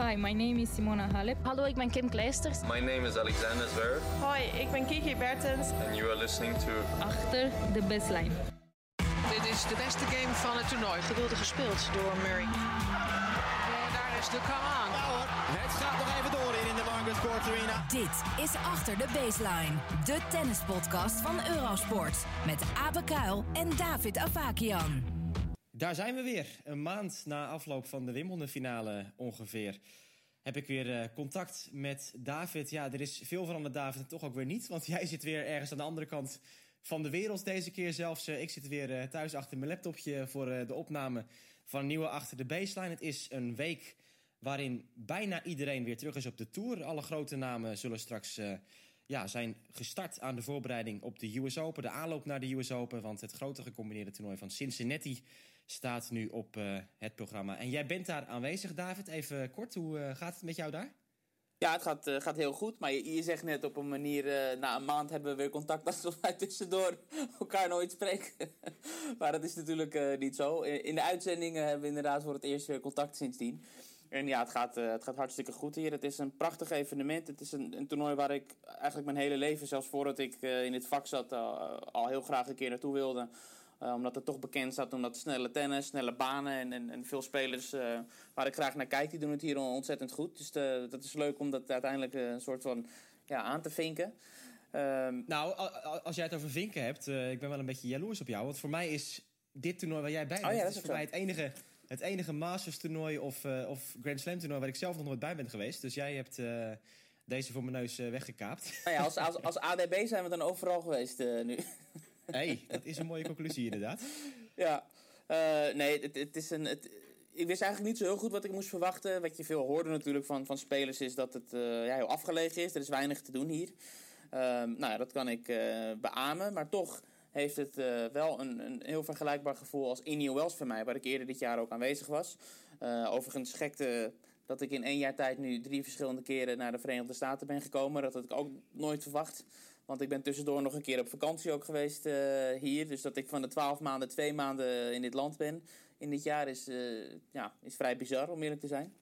Hi, my name is Simona Halep. Hallo, ik ben Kim Kleisters. My name is Alexander Zverev. Hoi, ik ben Kiki Bertens. And you are listening to... Achter de baseline. Dit is de beste game van het toernooi. Geweldig gespeeld door Murray. En daar is de come aan. Nou hoor, het gaat nog even door in de Margaret Court Arena. Dit is Achter de Baseline. De tennispodcast van Eurosport. Met Abe Kuil en David Avakian. Daar zijn we weer. Een maand na afloop van de Wimbledon-finale ongeveer. Heb ik weer uh, contact met David. Ja, er is veel veranderd, David, en toch ook weer niet. Want jij zit weer ergens aan de andere kant van de wereld deze keer zelfs. Uh, ik zit weer uh, thuis achter mijn laptopje voor de opname van een nieuwe Achter de Baseline. Het is een week waarin bijna iedereen weer terug is op de Tour. Alle grote namen zullen straks ja, zijn gestart aan de voorbereiding op de US Open. De aanloop naar de US Open. Want het grote gecombineerde toernooi van Cincinnati staat nu op uh, het programma. En jij bent daar aanwezig, David. Even kort, hoe uh, gaat het met jou daar? Ja, het gaat, uh, gaat heel goed. Maar je, zegt net op een manier, na een maand hebben we weer contact alsof wij tussendoor elkaar nooit spreken. maar dat is natuurlijk niet zo. In, de uitzendingen hebben we inderdaad voor het eerst weer contact sindsdien. En ja, het gaat, het gaat hartstikke goed hier. Het is een prachtig evenement. Het is een, een toernooi waar ik eigenlijk mijn hele leven, zelfs voordat ik in het vak zat, al heel graag een keer naartoe wilde. Omdat het toch bekend staat omdat snelle tennis, snelle banen en, en, en veel spelers waar ik graag naar kijk, die doen het hier ontzettend goed. Dus dat is leuk om dat uiteindelijk een soort van ja, aan te vinken. Um, nou, als jij het over vinken hebt, ik ben wel een beetje jaloers op jou. Want voor mij is dit toernooi waar jij bij bent, oh ja, dat is voor zo. mij het enige het enige Masters toernooi of, of Grand Slam toernooi... waar ik zelf nog nooit bij ben geweest. Dus jij hebt deze voor mijn neus weggekaapt. Nou ja, als, als, als ADB zijn we dan overal geweest nu. Hey, dat is een mooie conclusie inderdaad. Ja, nee, het, het is een... Het, ik wist eigenlijk niet zo heel goed wat ik moest verwachten. Wat je veel hoorde natuurlijk van, van spelers is dat het ja, heel afgelegen is. Er is weinig te doen hier. nou ja, dat kan ik beamen. Maar toch heeft het wel een, een, heel vergelijkbaar gevoel als Indian Wells voor mij, waar ik eerder dit jaar ook aanwezig was. Overigens gekte dat ik in één jaar tijd nu drie verschillende keren naar de Verenigde Staten ben gekomen. Dat had ik ook nooit verwacht. Want ik ben tussendoor nog een keer op vakantie ook geweest uh, hier. Dus dat ik van de twaalf maanden twee maanden in dit land ben in dit jaar is, ja, is vrij bizar om eerlijk te zijn.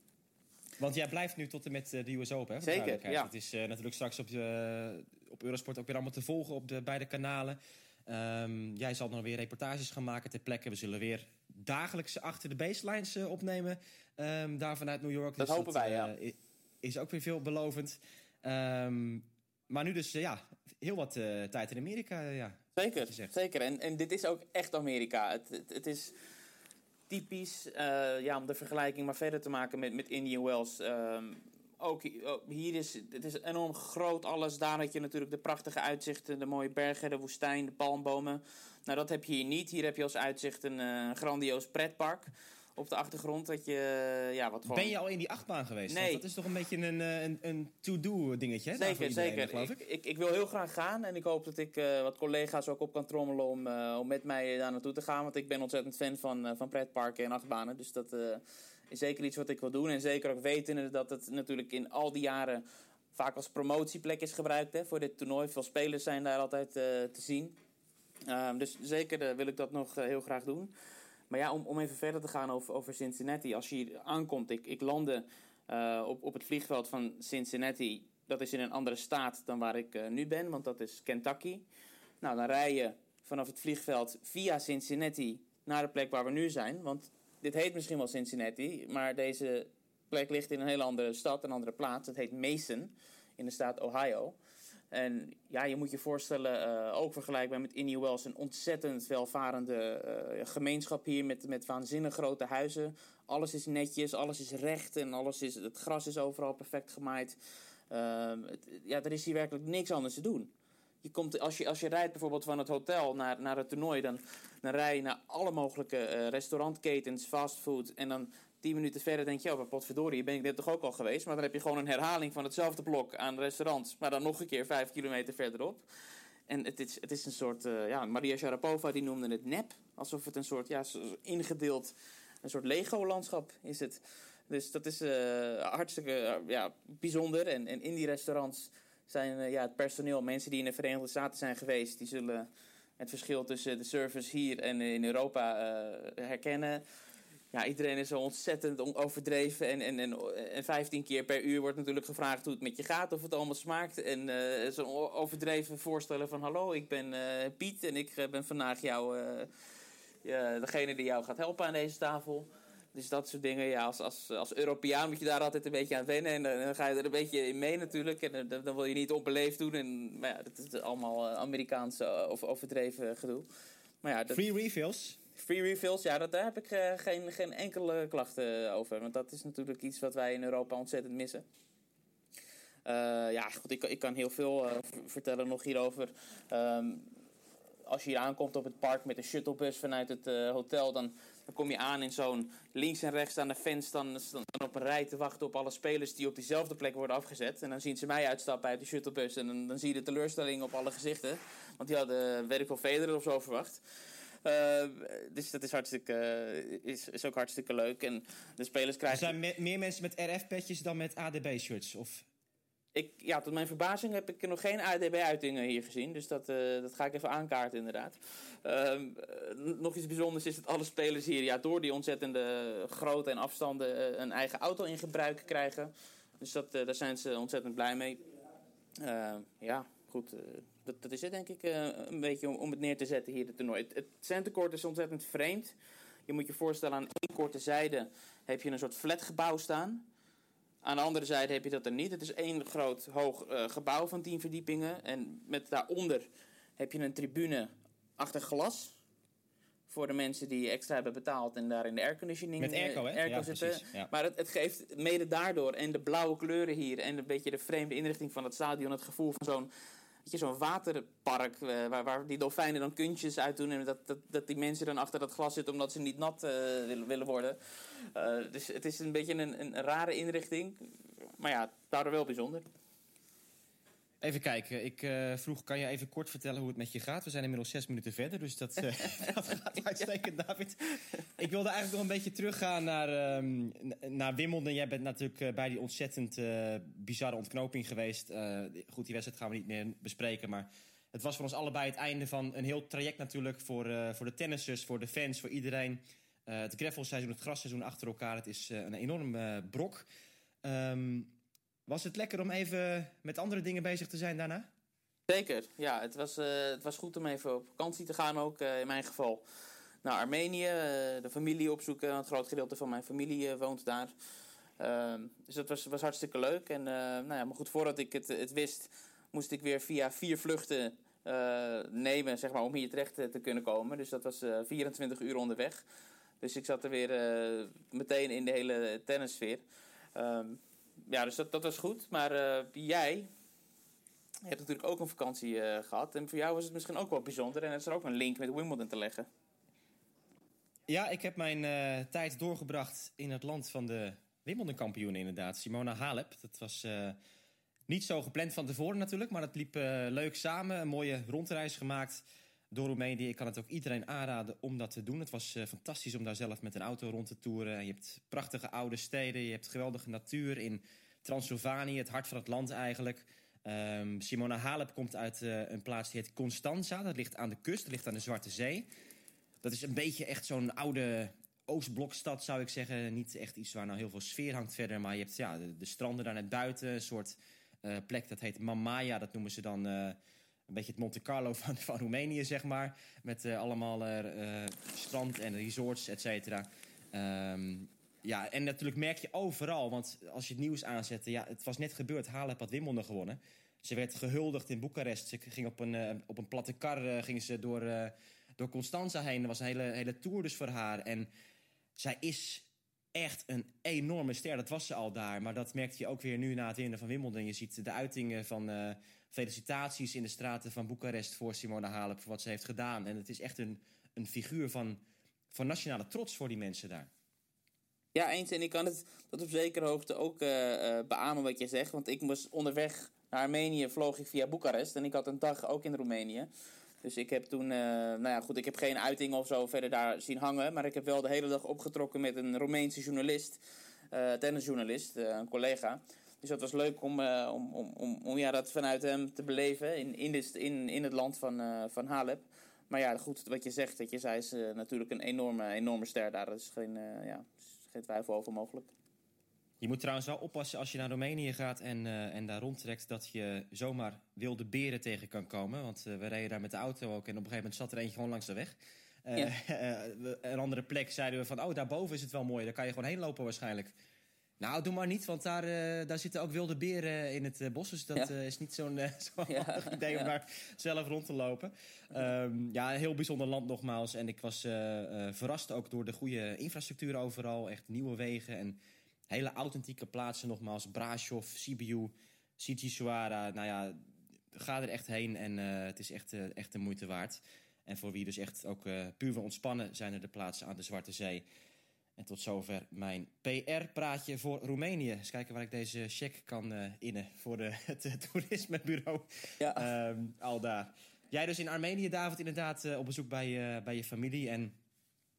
Want jij blijft nu tot en met de US Open, hè? Zeker, ja. Het is natuurlijk straks op, op Eurosport ook weer allemaal te volgen op de beide kanalen. Um, jij zal nog weer reportages gaan maken ter plekke. We zullen weer dagelijks achter de baselines opnemen. Um, daar vanuit New York. Dat dus hopen dat, wij, ja. Is ook weer veelbelovend. Um, maar nu dus, uh, ja, heel wat tijd in Amerika, ja. Zeker, zeker. En, en dit is ook echt Amerika. Het, het, het is typisch, ja, om de vergelijking maar verder te maken met, met Indian Wells ook hier is het is enorm groot alles. Daar had je natuurlijk de prachtige uitzichten, de mooie bergen, de woestijn, de palmbomen. Nou, dat heb je hier niet. Hier heb je als uitzicht een uh, grandioos pretpark op de achtergrond. Dat je, ja, wat gewoon... Ben je al in die achtbaan geweest? Nee. Want dat is toch een beetje een, eh, een, een to-do dingetje, hè? Zeker, iedereen, zeker. Geloof ik. Ik, ik, ik, wil heel graag gaan. En ik hoop dat ik uh, wat collega's ook op kan trommelen om, uh, om met mij daar naartoe te gaan. Want ik ben ontzettend fan van, van pretparken en achtbanen. Dus dat is zeker iets wat ik wil doen. En zeker ook weten dat het natuurlijk in al die jaren vaak als promotieplek is gebruikt hè, voor dit toernooi. Veel spelers zijn daar altijd te zien. Um, dus zeker wil ik dat nog heel graag doen. Maar ja, om, om even verder te gaan over, over Cincinnati. Als je hier aankomt, ik, ik landde uh, op, op het vliegveld van Cincinnati. Dat is in een andere staat dan waar ik uh, nu ben, want dat is Kentucky. Nou, dan rij je vanaf het vliegveld via Cincinnati naar de plek waar we nu zijn. Want dit heet misschien wel Cincinnati, maar deze plek ligt in een hele andere stad, een andere plaats. Het heet Mason in de staat Ohio. En ja, je moet je voorstellen, uh, ook vergelijkbaar met Indian Wells, een ontzettend welvarende uh, gemeenschap hier met, met waanzinnig grote huizen. Alles is netjes, alles is recht en alles is, het gras is overal perfect gemaaid. Het, ja, er is hier werkelijk niks anders te doen. Je komt, als, je, als je rijdt bijvoorbeeld van het hotel naar, naar het toernooi, dan, dan rij je naar alle mogelijke uh, restaurantketens, fastfood. En dan tien minuten verder denk je, oh, maar potverdorie, ben ik net toch ook al geweest. Maar dan heb je gewoon een herhaling van hetzelfde blok aan restaurants. Maar dan nog een keer vijf kilometer verderop. En het is, het is een soort, uh, ja, Maria Sharapova die noemde het nep. Alsof het een soort, ja, ingedeeld, een soort Lego-landschap is het. Dus dat is uh, hartstikke ja, bijzonder. En, en in die restaurants zijn ja, het personeel, mensen die in de Verenigde Staten zijn geweest, die zullen het verschil tussen de service hier en in Europa herkennen ja, iedereen is zo ontzettend overdreven. En, en, en, en 15 keer per uur wordt natuurlijk gevraagd hoe het met je gaat, of het allemaal smaakt. En uh, zo'n overdreven voorstellen van: Hallo, ik ben uh, Piet en ik ben vandaag jou, degene die jou gaat helpen aan deze tafel. Dus dat soort dingen, ja, als, als, als Europeaan moet je daar altijd een beetje aan wennen. En dan, dan ga je er een beetje in mee natuurlijk. En dan, dan wil je niet onbeleefd doen. En, maar ja, dat is allemaal Amerikaanse of overdreven gedoe. Maar ja, dat... Free refills? Free refills, ja, dat, daar heb ik uh, geen, geen enkele klachten over. Want dat is natuurlijk iets wat wij in Europa ontzettend missen. Uh, ja, goed, ik, ik kan heel veel uh, vertellen nog hierover. Um, als je hier aankomt op het park met een shuttlebus vanuit het hotel, dan, dan kom je aan in zo'n links en rechts aan de fans dan, dan op een rij te wachten op alle spelers die op diezelfde plek worden afgezet. En dan zien ze mij uitstappen uit de shuttlebus en dan, dan zie je de teleurstelling op alle gezichten. Want die hadden, ik wel, Federer of zo verwacht. Uh, dus dat is, hartstikke, uh, is, is ook hartstikke leuk. En de spelers krijgen... Er zijn me meer mensen met RF-petjes dan met ADB-shirts? Of... Ik, ja, tot mijn verbazing heb ik nog geen ADB-uitingen hier gezien. Dus dat, uh, dat ga ik even aankaarten, inderdaad. Ehm, nog iets bijzonders is dat alle spelers hier ja, door die ontzettende grootte en afstanden een eigen auto in gebruik krijgen. Dus dat, daar zijn ze ontzettend blij mee. Ehm, ja, goed dat, dat is het denk ik uh, een beetje om, om het neer te zetten hier, het toernooi. Het, het centercourt is ontzettend vreemd. Je moet je voorstellen, aan één korte zijde heb je een soort flatgebouw staan. Aan de andere zijde heb je dat er niet. Het is één groot hoog uh, gebouw van tien verdiepingen. En met daaronder heb je een tribune achter glas. Voor de mensen die extra hebben betaald en daar in de airconditioning Met airco, hè? airco ja, zitten. precies, ja. Maar het, het geeft mede daardoor en de blauwe kleuren hier en een beetje de vreemde inrichting van het stadion het gevoel van zo'n zo'n waterpark uh, waar, waar die dolfijnen dan kuntjes uit doen en dat, dat, dat die mensen dan achter dat glas zitten omdat ze niet nat uh, willen, willen worden. Uh, dus het is een beetje een, een rare inrichting, maar ja, daardoor wel bijzonder. Even kijken, ik uh, vroeg, kan je even kort vertellen hoe het met je gaat? We zijn inmiddels zes minuten verder, dus dat, uh, dat gaat uitstekend, David. Ik wilde eigenlijk nog een beetje teruggaan naar, um, naar Wimbledon. Jij bent natuurlijk uh, bij die ontzettend bizarre ontknoping geweest. goed, die wedstrijd gaan we niet meer bespreken, maar het was voor ons allebei het einde van een heel traject natuurlijk... voor, voor de tennissers, voor de fans, voor iedereen. het gravelseizoen, het grasseizoen achter elkaar, het is een enorm brok. Um, was het lekker om even met andere dingen bezig te zijn daarna? Zeker, ja. Het was, uh, het was goed om even op vakantie te gaan ook, uh, in mijn geval. Naar Armenië, uh, de familie opzoeken. Een groot gedeelte van mijn familie woont daar. Ehm, dus dat was, was hartstikke leuk. En, nou ja, maar goed, voordat ik het, het wist, moest ik weer via vier vluchten nemen zeg maar, om hier terecht te kunnen komen. Dus dat was 24 uur onderweg. Dus ik zat er weer meteen in de hele tennissfeer. Um, ja, dus dat, dat was goed. Maar uh, jij hebt natuurlijk ook een vakantie uh, gehad. En voor jou was het misschien ook wel bijzonder. En is er ook een link met Wimbledon te leggen. Ja, ik heb mijn uh, tijd doorgebracht in het land van de Wimbledon-kampioen inderdaad. Simona Halep. Dat was niet zo gepland van tevoren natuurlijk. Maar het liep leuk samen. Een mooie rondreis gemaakt door Roemenië. Ik kan het ook iedereen aanraden om dat te doen. Het was uh, fantastisch om daar zelf met een auto rond te toeren. Je hebt prachtige oude steden. Je hebt geweldige natuur in Transylvanië, het hart van het land eigenlijk. Um, Simona Halep komt uit uh, een plaats die heet Constanza. Dat ligt aan de kust, dat ligt aan de Zwarte Zee. Dat is een beetje echt zo'n oude Oostblokstad, zou ik zeggen. Niet echt iets waar nou heel veel sfeer hangt verder. Maar je hebt ja, de, de stranden daar net buiten. Een soort uh, plek dat heet Mamaya. Dat noemen ze dan een beetje het Monte Carlo van, Roemenië, zeg maar. Met uh, allemaal uh, strand en resorts, et cetera. Um, ja, en natuurlijk merk je overal, want als je het nieuws aanzette... ja, het was net gebeurd, Halep had Wimbledon gewonnen. Ze werd gehuldigd in Boekarest. Ze ging op een, op een platte kar ze door, door Constanza heen. Dat was een hele, hele tour dus voor haar. En zij is echt een enorme ster. Dat was ze al daar. Maar dat merkte je ook weer nu na het winnen van Wimbledon. Je ziet de uitingen van felicitaties in de straten van Boekarest... voor Simona Halep, voor wat ze heeft gedaan. En het is echt een, een figuur van, van nationale trots voor die mensen daar. Ja, eens. En ik kan het tot op zekere hoogte ook uh, beamen wat je zegt. Want ik moest onderweg naar Armenië, vloog ik via Boekarest. En ik had een dag ook in Roemenië. Dus ik heb toen, uh, nou ja, goed, ik heb geen uiting of zo verder daar zien hangen. Maar ik heb wel de hele dag opgetrokken met een Roemeense journalist, uh, tennisjournalist, een collega. Dus dat was leuk om, om, om, om, om ja, dat vanuit hem te beleven in, in, dit, in, in het land van, van Halep. maar ja, goed, wat je zegt, dat je, zij is uh, natuurlijk een enorme, enorme ster daar. Er is geen, uh, ja, geen twijfel over mogelijk. Je moet trouwens wel oppassen als je naar Roemenië gaat en, uh, en daar rondtrekt... dat je zomaar wilde beren tegen kan komen. Want we reden daar met de auto ook en op een gegeven moment zat er eentje gewoon langs de weg. Ja. een andere plek zeiden we van, oh, daarboven is het wel mooi. Daar kan je gewoon heen lopen waarschijnlijk. Nou, doe maar niet, want daar, uh, daar zitten ook wilde beren in het uh, bos. Dus dat ja. uh, is niet zo'n zo ja. idee om ja. daar zelf rond te lopen. Um, ja, een heel bijzonder land nogmaals. En ik was verrast ook door de goede infrastructuur overal. Echt nieuwe wegen en hele authentieke plaatsen nogmaals. Brasov, Sibiu, Sigisuara. Nou ja, ga er echt heen en het is echt, echt de moeite waard. En voor wie dus echt ook puur wil ontspannen... zijn er de plaatsen aan de Zwarte Zee... En tot zover mijn PR-praatje voor Roemenië. Eens kijken waar ik deze check kan uh, innen voor de, het, het toerismebureau. Ja. Um, al daar. Jij dus in Armenië, David, inderdaad uh, op bezoek bij, uh, bij je familie. En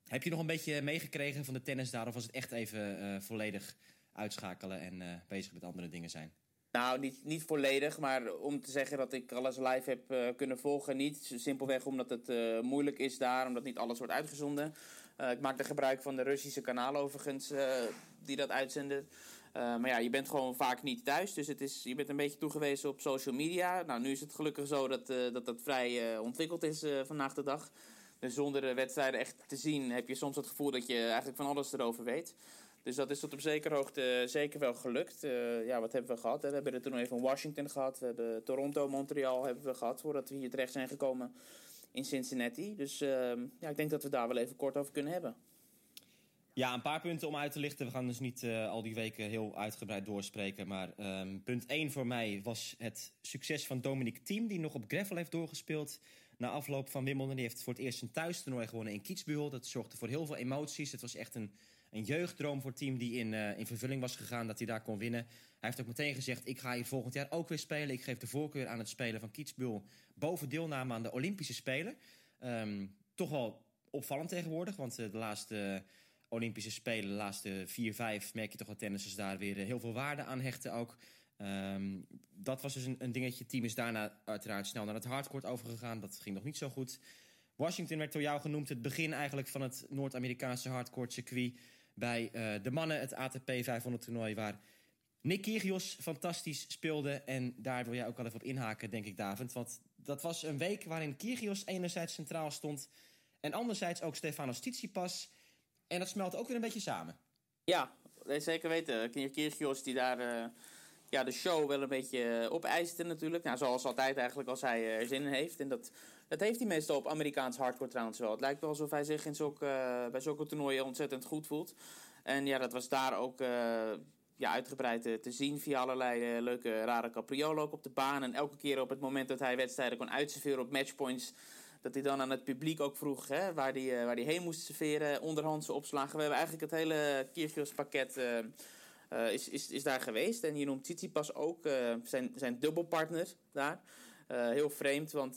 heb je nog een beetje meegekregen van de tennis daar? Of was het echt even volledig uitschakelen en bezig met andere dingen zijn? Nou, niet, niet volledig, maar om te zeggen dat ik alles live heb uh, kunnen volgen, niet. Simpelweg omdat het uh, moeilijk is daar, omdat niet alles wordt uitgezonden. Uh, ik maakte gebruik van de Russische kanalen overigens, die dat uitzenden. maar ja, je bent gewoon vaak niet thuis, dus het is, je bent een beetje toegewezen op social media. Nou, nu is het gelukkig zo dat dat, dat vrij ontwikkeld is vandaag de dag. Dus zonder de wedstrijden echt te zien heb je soms het gevoel dat je eigenlijk van alles erover weet. Dus dat is tot op zekere hoogte zeker wel gelukt. Ja, wat hebben we gehad? We hebben er toen even Washington gehad. We hebben Toronto, Montreal hebben we gehad voordat we hier terecht zijn gekomen in Cincinnati. Dus uh, ja, ik denk dat we daar wel even kort over kunnen hebben. Ja, een paar punten om uit te lichten. We gaan dus niet uh, al die weken heel uitgebreid doorspreken. Maar um, punt 1 voor mij was het succes van Dominic Thiem... die nog op gravel heeft doorgespeeld na afloop van Wimbledon. Die heeft voor het eerst een thuistoernooi gewonnen in Kitzbühel. Dat zorgde voor heel veel emoties. Het was echt een een jeugddroom voor het team die in, uh, in vervulling was gegaan, dat hij daar kon winnen. Hij heeft ook meteen gezegd, ik ga hier volgend jaar ook weer spelen. Ik geef de voorkeur aan het spelen van Kietsbul boven deelname aan de Olympische Spelen. Um, toch wel opvallend tegenwoordig, want uh, de laatste Olympische Spelen, de laatste vier, vijf, merk je toch dat tennissers daar weer uh, heel veel waarde aan hechten ook. Um, dat was dus een, een dingetje. Het team is daarna uiteraard snel naar het hardcourt overgegaan. Dat ging nog niet zo goed. Washington werd door jou genoemd het begin eigenlijk van het Noord-Amerikaanse hardcourt circuit bij uh, de mannen, het ATP 500 toernooi... waar Nick Kyrgios fantastisch speelde. En daar wil jij ook wel even op inhaken, denk ik, David. Want dat was een week waarin Kyrgios enerzijds centraal stond... en anderzijds ook Stefanos Tsitsipas. En dat smelt ook weer een beetje samen. Ja, zeker weten. Kyrgios die daar... Uh ja, de show wel een beetje opeiste natuurlijk. Nou, zoals altijd eigenlijk als hij er zin in heeft. En dat, dat heeft hij meestal op Amerikaans hardcore trouwens wel. Het lijkt wel alsof hij zich in zulke, uh, bij zulke toernooien ontzettend goed voelt. En ja, dat was daar ook uh, ja, uitgebreid te, zien via allerlei uh, leuke rare capriolen op de baan. En elke keer op het moment dat hij wedstrijden kon uitserveren op matchpoints... dat hij dan aan het publiek ook vroeg hè, waar hij waar die heen moest serveren, onderhandse opslagen. We hebben eigenlijk het hele Kyrgios pakket... Is, is, is daar geweest. En je noemt Tsitsipas ook zijn, zijn dubbelpartner daar. Uh, heel vreemd, want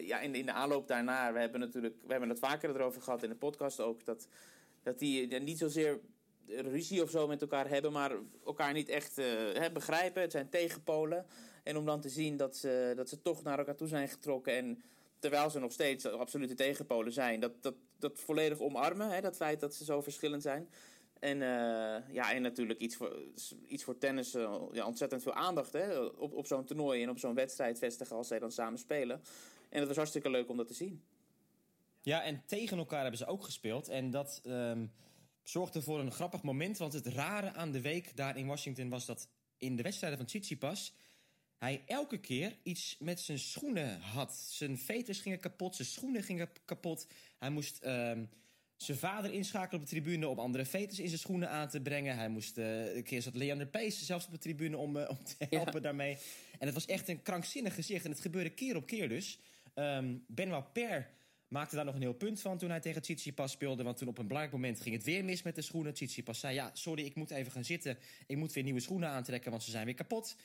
ja, in, in de aanloop daarna, we hebben natuurlijk, we hebben het vaker erover gehad in de podcast ook, dat, dat die niet zozeer ruzie of zo met elkaar hebben, maar elkaar niet echt hè, begrijpen. Het zijn tegenpolen. En om dan te zien dat ze, dat ze toch naar elkaar toe zijn getrokken en terwijl ze nog steeds absolute tegenpolen zijn, dat, dat, dat volledig omarmen, hè, dat feit dat ze zo verschillend zijn. En, uh, ja, en natuurlijk iets voor, iets voor tennis, uh, ontzettend veel aandacht hè, op, op zo'n toernooi en op zo'n wedstrijd vestigen als zij dan samen spelen. En het was hartstikke leuk om dat te zien. Ja, en tegen elkaar hebben ze ook gespeeld. En dat um, zorgde voor een grappig moment. Want het rare aan de week daar in Washington was dat in de wedstrijden van Tsitsipas... hij elke keer iets met zijn schoenen had. Zijn veters gingen kapot, zijn schoenen gingen kapot. Hij moest... Um, zijn vader inschakelen op de tribune om andere veters in zijn schoenen aan te brengen. Hij moest uh, een keer zat Leander Pace zelfs op de tribune om, uh, om te helpen ja. daarmee. En het was echt een krankzinnig gezicht. En het gebeurde keer op keer dus. Um, Benoit Per maakte daar nog een heel punt van toen hij tegen Tsitsipas speelde. Want toen op een belangrijk moment ging het weer mis met de schoenen. Tsitsipas zei, ja, sorry, ik moet even gaan zitten. Ik moet weer nieuwe schoenen aantrekken, want ze zijn weer kapot.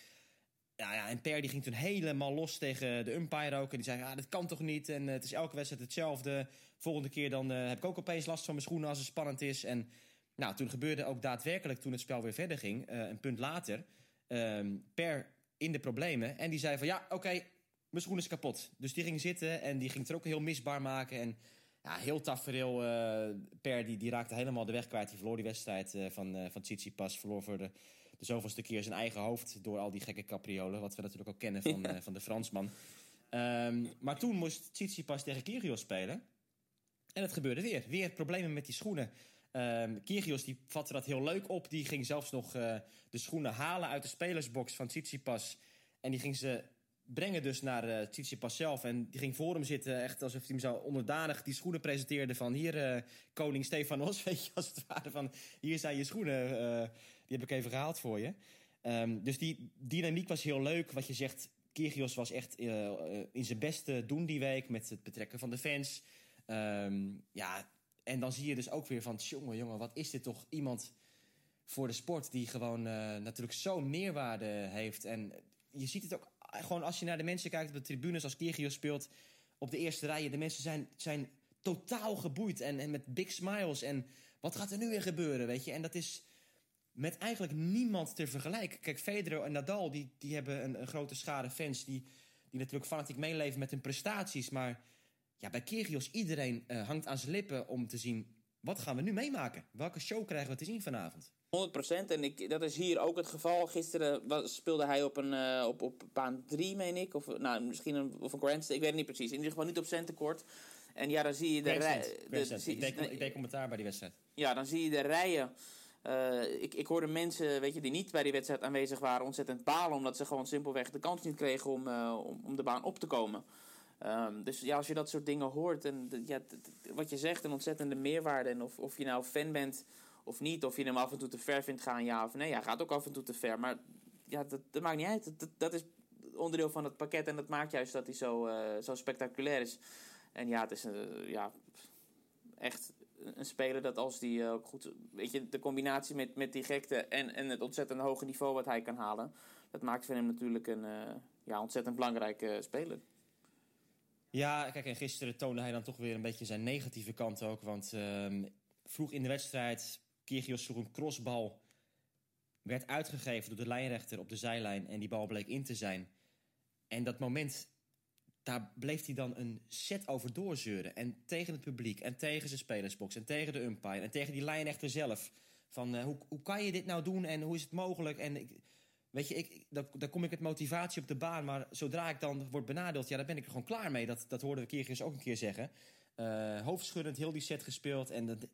Ja, ja, en Per die ging toen helemaal los tegen de umpire ook. En die zei, ja, dat kan toch niet? En uh, het is elke wedstrijd hetzelfde. Volgende keer dan uh, heb ik ook opeens last van mijn schoenen als het spannend is. En nou, toen gebeurde ook daadwerkelijk, toen het spel weer verder ging... Uh, een punt later, Per in de problemen. En die zei van, ja, oké, okay, mijn schoen is kapot. Dus die ging zitten en die ging het er ook heel misbaar maken. En ja, heel tafereel. eh per die, die raakte helemaal de weg kwijt. Die verloor die wedstrijd eh, van, eh van Tsitsipas. Verloor voor de, de zoveelste keer zijn eigen hoofd door al die gekke capriolen. Wat we natuurlijk ook kennen van, eh, van de Fransman. Ehm, maar toen moest Tsitsipas tegen Kyrgios spelen. En het gebeurde weer. Weer problemen met die schoenen. Ehm Kyrgios die vatte dat heel leuk op. Die ging zelfs nog eh, de schoenen halen uit de spelersbox van Tsitsipas. En die ging ze brengen dus naar eh Tsitsipas zelf. En die ging voor hem zitten, echt alsof hij hem zo onderdanig die schoenen presenteerde. Van hier, eh, koning Stefanos, weet je, als het ware. Van hier zijn je schoenen, die heb ik even gehaald voor je. Ehm, dus die dynamiek was heel leuk. Wat je zegt, Kyrgios was echt in zijn beste doen die week... met het betrekken van de fans. Ehm, ja, en dan zie je dus ook weer van... jongen, jongen, wat is dit toch iemand voor de sport... die gewoon eh, natuurlijk zo'n meerwaarde heeft. En je ziet het ook gewoon als je naar de mensen kijkt op de tribunes... als Kyrgios speelt op de eerste rijen. De mensen zijn, zijn totaal geboeid en, en met big smiles. En wat gaat er nu weer gebeuren, weet je? En dat is met eigenlijk niemand te vergelijken. Kijk, Federer en Nadal, die, die hebben een, een grote schade fans... Die, die natuurlijk fanatiek meeleven met hun prestaties. Maar ja, bij Kyrgios, iedereen eh, hangt aan zijn lippen om te zien... wat gaan we nu meemaken? Welke show krijgen we te zien vanavond? 100% en ik, dat is hier ook het geval. Gisteren was, speelde hij op, een, eh, op, op baan 3, meen ik. Of nou, misschien een, of een Grand Ik weet het niet precies. In ieder geval niet op centencourt. En ja, dan zie je de Grandstand, rij- de- Grandstand. zie- ik, deed, ik deed commentaar bij die wedstrijd. Ja, dan zie je de rijen. Eh, ik, ik hoorde mensen weet je, die niet bij die wedstrijd aanwezig waren ontzettend balen. Omdat ze gewoon simpelweg de kans niet kregen om, om, om de baan op te komen. Ehm, dus ja, als je dat soort dingen hoort. En ja, wat je zegt, een ontzettende meerwaarde. En of, of je nou fan bent of niet. Of je hem af en toe te ver vindt gaan, ja of nee. Hij gaat ook af en toe te ver. Maar ja, dat, dat maakt niet uit. Dat, is onderdeel van het pakket. En dat maakt juist dat hij zo, eh, zo spectaculair is. En ja, het is eh, ja, echt een speler dat als die eh, ook goed... Weet je, de combinatie met, met die gekte en, en het ontzettend hoge niveau wat hij kan halen... dat maakt van hem natuurlijk een ja, ontzettend belangrijke speler. Ja, kijk, en gisteren toonde hij dan toch weer een beetje zijn negatieve kant ook. Want ehm, vroeg in de wedstrijd, Kyrgios sloeg een crossbal. Werd uitgegeven door de lijnrechter op de zijlijn. En die bal bleek in te zijn. En dat moment, daar bleef hij dan een set over doorzeuren. En tegen het publiek, en tegen zijn spelersbox, en tegen de umpire, en tegen die lijnrechter zelf. Van eh, hoe, hoe kan je dit nou doen en hoe is het mogelijk? En ik, weet je, ik, dat, daar kom ik met motivatie op de baan. Maar zodra ik dan word benadeeld, ja, dan ben ik er gewoon klaar mee. Dat, dat hoorden we Kyrgios ook een keer zeggen. Eh, hoofdschuddend, heel die set gespeeld. En dat,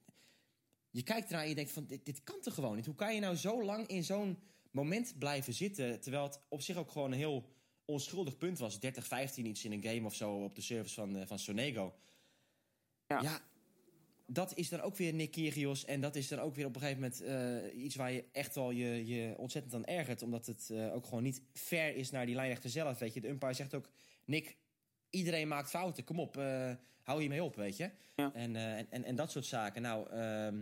je kijkt ernaar en je denkt van, dit, dit kan toch gewoon niet? Hoe kan je nou zo lang in zo'n moment blijven zitten... terwijl het op zich ook gewoon een heel onschuldig punt was. 30-15 iets in een game of zo op de service van, eh, van Sonego. Ja. ja, dat is dan ook weer Nick Kyrgios. En dat is dan ook weer op een gegeven moment eh, iets waar je echt wel je, je ontzettend aan ergert. Omdat het eh, ook gewoon niet fair is naar die lijnrechter zelf. Weet je. De umpire zegt ook, Nick, iedereen maakt fouten. Kom op, eh, hou je mee op, weet je. Ja. En, en, en, en dat soort zaken. Nou, ehm,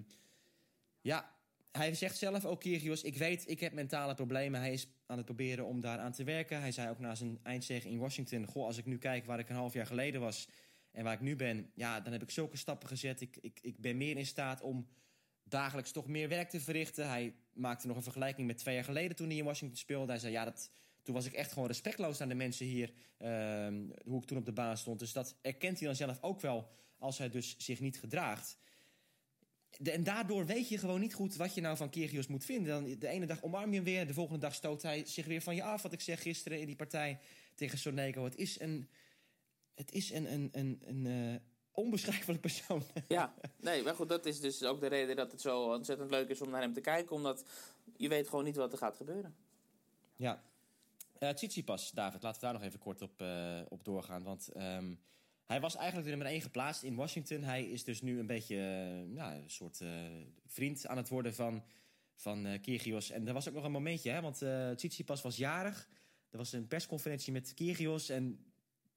ja, hij zegt zelf ook, Kyrgios, ik weet, ik heb mentale problemen. Hij is aan het proberen om daaraan te werken. Hij zei ook na zijn eindzege in Washington... goh, als ik nu kijk waar ik een half jaar geleden was... en waar ik nu ben, ja, dan heb ik zulke stappen gezet. Ik, ik, ik ben meer in staat om dagelijks toch meer werk te verrichten. Hij maakte nog een vergelijking met twee jaar geleden toen hij in Washington speelde. Hij zei, ja, dat, toen was ik echt gewoon respectloos aan de mensen hier... ehm, hoe ik toen op de baan stond. Dus dat erkent hij dan zelf ook wel als hij dus zich niet gedraagt. En daardoor weet je gewoon niet goed wat je nou van Kyrgios moet vinden. Dan, de ene dag omarm je hem weer, de volgende dag stoot hij zich weer van je af. Wat ik zeg gisteren in die partij tegen Sonego. Het is een, het is een, een, een, een eh, onbeschrijfelijk persoon. Ja, nee, maar goed, dat is dus ook de reden dat het zo ontzettend leuk is om naar hem te kijken. Omdat je weet gewoon niet wat er gaat gebeuren. Ja. Eh Tsitsipas, David, laten we daar nog even kort op, eh, op doorgaan. Want ehm, hij was eigenlijk de nummer 1 geplaatst in Washington. Hij is dus nu een beetje ja, een soort vriend aan het worden van, van Kyrgios. En er was ook nog een momentje, hè, want eh Tsitsipas was jarig. Er was een persconferentie met Kyrgios en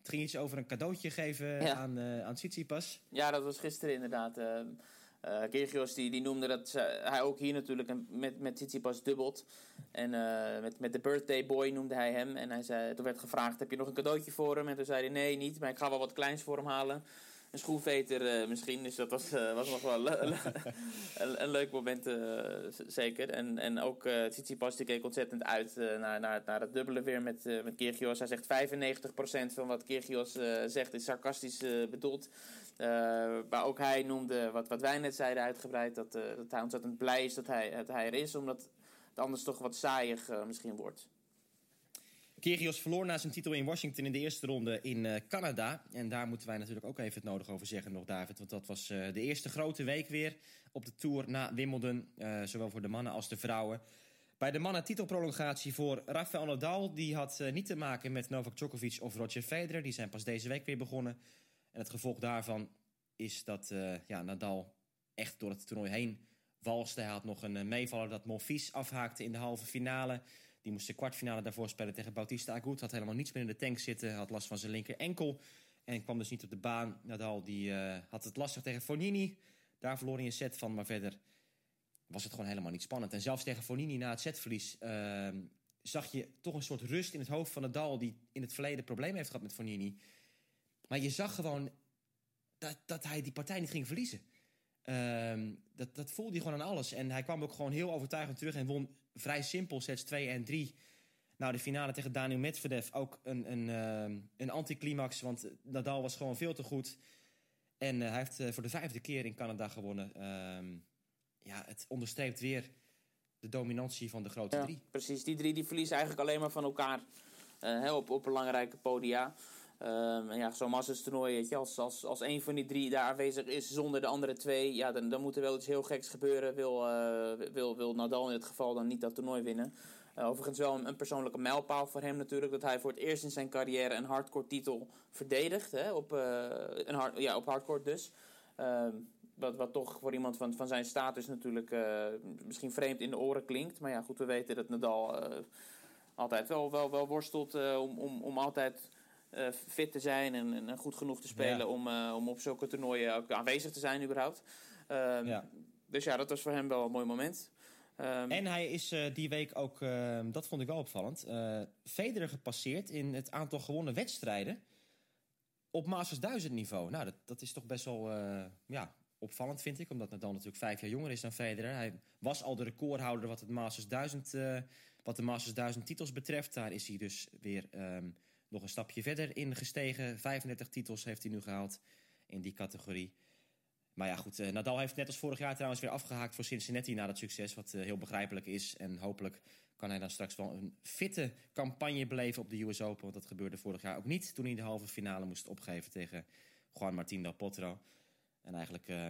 het ging iets over een cadeautje geven Ja. aan, eh aan Tsitsipas. Ja, dat was gisteren inderdaad. Kyrgios die, die noemde dat ze- hij ook hier natuurlijk een, met, met Tsitsipas dubbelt. En met, met de birthday boy noemde hij hem. En hij zei, toen werd gevraagd, heb je nog een cadeautje voor hem? En toen zei hij, nee, niet. Maar ik ga wel wat kleins voor hem halen. Een schoenveter eh, misschien. Dus dat was, eh, was nog wel een, leuk moment, eh, zeker. En, en ook uh, Tsitsipas die keek ontzettend uit naar, naar, naar het dubbele weer met, met Kyrgios. Hij zegt 95% van wat Kyrgios zegt is sarcastisch bedoeld. Maar ook hij noemde, wat, wat wij net zeiden uitgebreid, dat, dat hij ontzettend blij is dat hij, dat hij er is. Omdat het anders toch wat saaiig misschien wordt. Kyrgios verloor na zijn titel in Washington in de eerste ronde in uh, Canada. En daar moeten wij natuurlijk ook even het nodig over zeggen nog, David. Want dat was uh, de eerste grote week weer op de Tour na Wimbledon. Uh, zowel voor de mannen als de vrouwen. Bij de mannen titelprolongatie voor Rafael Nadal. Die had niet te maken met Novak Djokovic of Roger Federer. Die zijn pas deze week weer begonnen. En het gevolg daarvan is dat ja, Nadal echt door het toernooi heen walste. Hij had nog een meevaller dat Monfils afhaakte in de halve finale. Die moest de kwartfinale daarvoor spelen tegen Bautista Agut. Had helemaal niets meer in de tank zitten. Had last van zijn linker enkel. En kwam dus niet op de baan. Nadal die, uh, had het lastig tegen Fonini. Daar verloor hij een set van. Maar verder was het gewoon helemaal niet spannend. En zelfs tegen Fonini na het setverlies... Uh, zag je toch een soort rust in het hoofd van Nadal... die in het verleden problemen heeft gehad met Fonini. Maar je zag gewoon dat, dat hij die partij niet ging verliezen. Uh, dat, dat voelde hij gewoon aan alles. En hij kwam ook gewoon heel overtuigend terug en won vrij simpel sets 2 en 3. Nou, de finale tegen Daniel Medvedev ook een, een, uh, een anticlimax. Want Nadal was gewoon veel te goed. En uh, hij heeft uh, voor de vijfde keer in Canada gewonnen. Uh, ja, het onderstreept weer de dominantie van de grote ja, drie. Precies, die drie die verliezen eigenlijk alleen maar van elkaar op, op belangrijke podia. En ja, zo'n Masters toernooi, weet je, als, als, als een van die drie daar aanwezig is zonder de andere twee, ja, dan, dan moet er wel iets heel geks gebeuren. Wil, uh, wil, wil Nadal in het geval dan niet dat toernooi winnen. Uh, overigens wel een, een, persoonlijke mijlpaal voor hem natuurlijk, dat hij voor het eerst in zijn carrière een hardcore titel verdedigt. Hè, op, uh, een hard, ja, op hardcore dus. Um, wat, wat toch voor iemand van, van zijn status natuurlijk misschien vreemd in de oren klinkt. Maar ja, goed, we weten dat Nadal altijd wel, wel, wel worstelt om, om, om altijd uh, fit te zijn en, en, goed genoeg te spelen ja. om, uh, om op zulke toernooien ook aanwezig te zijn überhaupt. Um, ja. Dus ja, dat was voor hem wel een mooi moment. Um, en hij is uh, die week ook, dat vond ik wel opvallend, Federer gepasseerd in het aantal gewonnen wedstrijden op Masters 1000 niveau. Nou, dat, dat is toch best wel ja, opvallend, vind ik. Omdat Nadal natuurlijk vijf jaar jonger is dan Federer. Hij was al de recordhouder wat, het Masters 1000, uh, wat de Masters 1000 titels betreft. Daar is hij dus weer um, nog een stapje verder in gestegen. 35 titels heeft hij nu gehaald in die categorie. Maar ja, goed. Uh, Nadal heeft net als vorig jaar trouwens weer afgehaakt voor Cincinnati na dat succes. Wat uh, heel begrijpelijk is. En hopelijk kan hij dan straks wel een fitte campagne beleven op de US Open. Want dat gebeurde vorig jaar ook niet. Toen hij de halve finale moest opgeven tegen Juan Martín del Potro. En eigenlijk uh,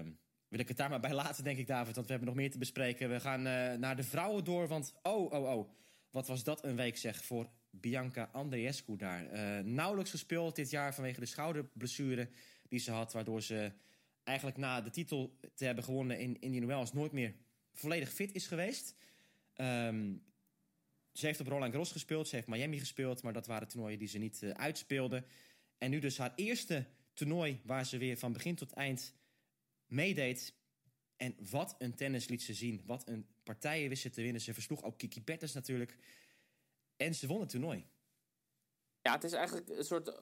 wil ik het daar maar bij laten, denk ik, David. Want we hebben nog meer te bespreken. We gaan naar de vrouwen door, want oh, oh, oh. Wat was dat een week, zeg, voor Bianca Andreescu daar. Uh, nauwelijks gespeeld dit jaar vanwege de schouderblessure die ze had. Waardoor ze eigenlijk na de titel te hebben gewonnen in Indian Wells... nooit meer volledig fit is geweest. Um, ze heeft op Roland Garros gespeeld, ze heeft Miami gespeeld... maar dat waren toernooien die ze niet uh, uitspeelde. En nu dus haar eerste toernooi waar ze weer van begin tot eind meedeed. En wat een tennis liet ze zien. Wat een partijen wist ze te winnen. Ze versloeg ook Kiki Bertens natuurlijk. En ze won het toernooi. Ja, het is eigenlijk een soort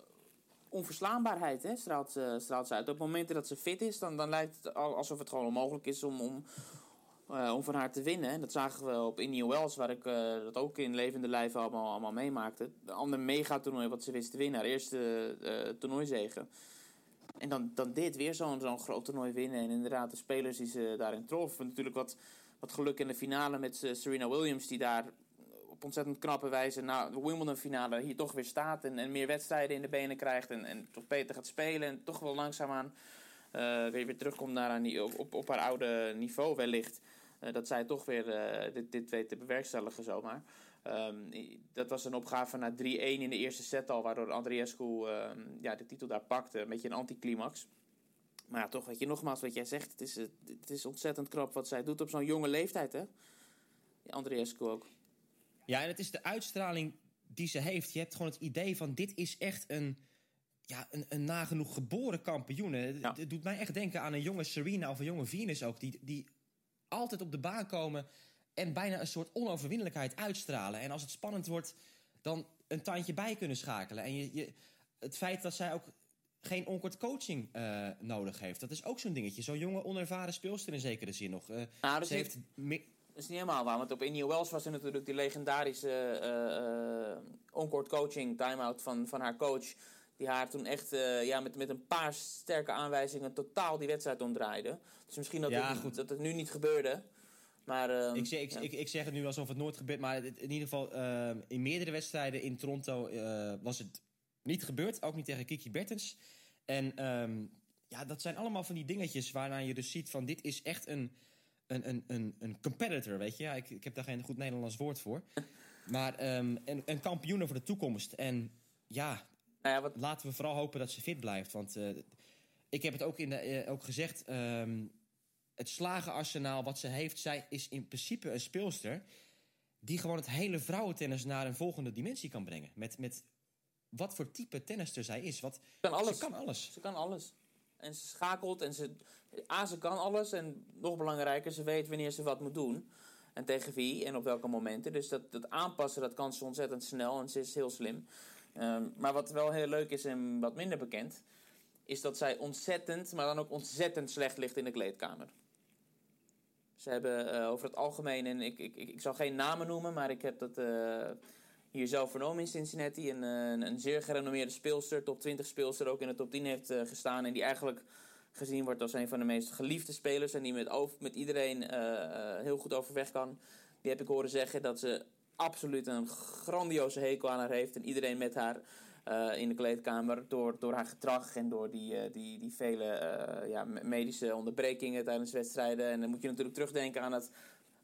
onverslaanbaarheid, hè, straalt, ze, uit. Op momenten dat ze fit is, dan, dan lijkt het alsof het gewoon onmogelijk is om, om, om van haar te winnen. Dat zagen we op Indian Wells, waar ik uh, dat ook in levende lijven allemaal, allemaal meemaakte. Een ander megatoernooi wat ze wist te winnen. Haar eerste uh, toernooizegen. En dan, dan dit weer zo'n zo'n groot toernooi winnen. En inderdaad, de spelers die ze daarin troffen. Natuurlijk wat, wat geluk in de finale met Serena Williams, die daar ontzettend knappe wijze na de Wimbledon-finale hier toch weer staat. En, en meer wedstrijden in de benen krijgt. En, en toch beter gaat spelen. En toch wel langzaamaan uh, weer, weer terugkomt naar haar, op, op, op haar oude niveau wellicht. Uh, dat zij toch weer uh, dit, dit weet te bewerkstelligen zomaar. Um, dat was een opgave na 3-1 in de eerste set al, waardoor Andreescu um, ja, de titel daar pakte. Een beetje een anticlimax. Maar ja, toch, weet je, nogmaals wat jij zegt. Het is, het is ontzettend knap wat zij doet op zo'n jonge leeftijd, hè? Andreescu ook. Ja, en het is de uitstraling die ze heeft. Je hebt gewoon het idee van dit is echt een, ja, een, een nagenoeg geboren kampioen. Ja. Het doet mij echt denken aan een jonge Serena of een jonge Venus ook. Die, die altijd op de baan komen en bijna een soort onoverwinnelijkheid uitstralen. En als het spannend wordt, dan een tandje bij kunnen schakelen. En je, je, het feit dat zij ook geen onkort coaching uh, nodig heeft. Dat is ook zo'n dingetje. Zo'n jonge, onervaren speelster in zekere zin nog. Uh, dat ze heeft dat is niet helemaal waar, want op Indian Wells was er natuurlijk die legendarische uh, onkort coaching time-out van, van haar coach. Die haar toen echt ja, met, met een paar sterke aanwijzingen totaal die wedstrijd omdraaide. Dus misschien dat, ja, het, dat het nu niet gebeurde. Maar, uh, ik, zeg, ik, ik, ik, zeg het nu alsof het nooit gebeurt. Maar in ieder geval, uh, in meerdere wedstrijden in Toronto uh, was het niet gebeurd. Ook niet tegen Kiki Bertens. En um, ja, dat zijn allemaal van die dingetjes waarna je dus ziet van dit is echt een, een, een, een, een competitor, weet je. Ja, ik, ik heb daar geen goed Nederlands woord voor. Maar um, een, een kampioen voor de toekomst. En ja, nou ja wat... laten we vooral hopen dat ze fit blijft. Want ik heb het ook, in de, ook gezegd... Um, het slagenarsenaal wat ze heeft, zij is in principe een speelster die gewoon het hele vrouwentennis naar een volgende dimensie kan brengen. Met, met wat voor type tennister zij is. Wat, kan alles. Ze kan alles. Ze kan alles. En ze schakelt en ze... A, ze kan alles en nog belangrijker, ze weet wanneer ze wat moet doen. En tegen wie en op welke momenten. Dus dat, dat aanpassen, dat kan ze ontzettend snel en ze is heel slim. Um, maar wat wel heel leuk is en wat minder bekend... is dat zij ontzettend, maar dan ook ontzettend slecht ligt in de kleedkamer. Ze hebben uh, over het algemeen, en ik, ik, ik, ik, zal geen namen noemen, maar ik heb dat uh, hier zelf vernomen in Cincinnati. Een, een, een, zeer gerenommeerde speelster, top 20 speelster, ook in de top 10 heeft uh, gestaan. En die eigenlijk gezien wordt als een van de meest geliefde spelers. En die met, met iedereen heel goed overweg kan. Die heb ik horen zeggen dat ze absoluut een grandioze hekel aan haar heeft. En iedereen met haar in de kleedkamer door, door haar gedrag en door die, die, die vele ja, medische onderbrekingen tijdens wedstrijden. En dan moet je natuurlijk terugdenken aan het,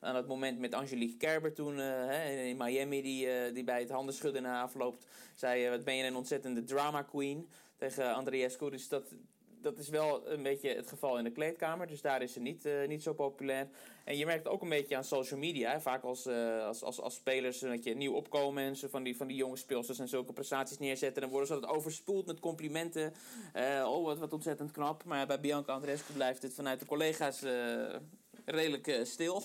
aan het moment met Angelique Kerber toen hè, in Miami, die, die bij het handenschudden na afloopt, zei: Wat ben je een ontzettende drama queen tegen Andreescu. Dus dat, dat is wel een beetje het geval in de kleedkamer. Dus daar is ze niet, niet zo populair. En je merkt ook een beetje aan social media. Hè. Vaak als, als, als, als spelers dat je nieuw opkomen en ze van die, van die jonge speelsters en zulke prestaties neerzetten. Dan worden ze altijd overspoeld met complimenten. Oh, wat, wat ontzettend knap. Maar bij Bianca Andreescu blijft het vanuit de collega's redelijk stil.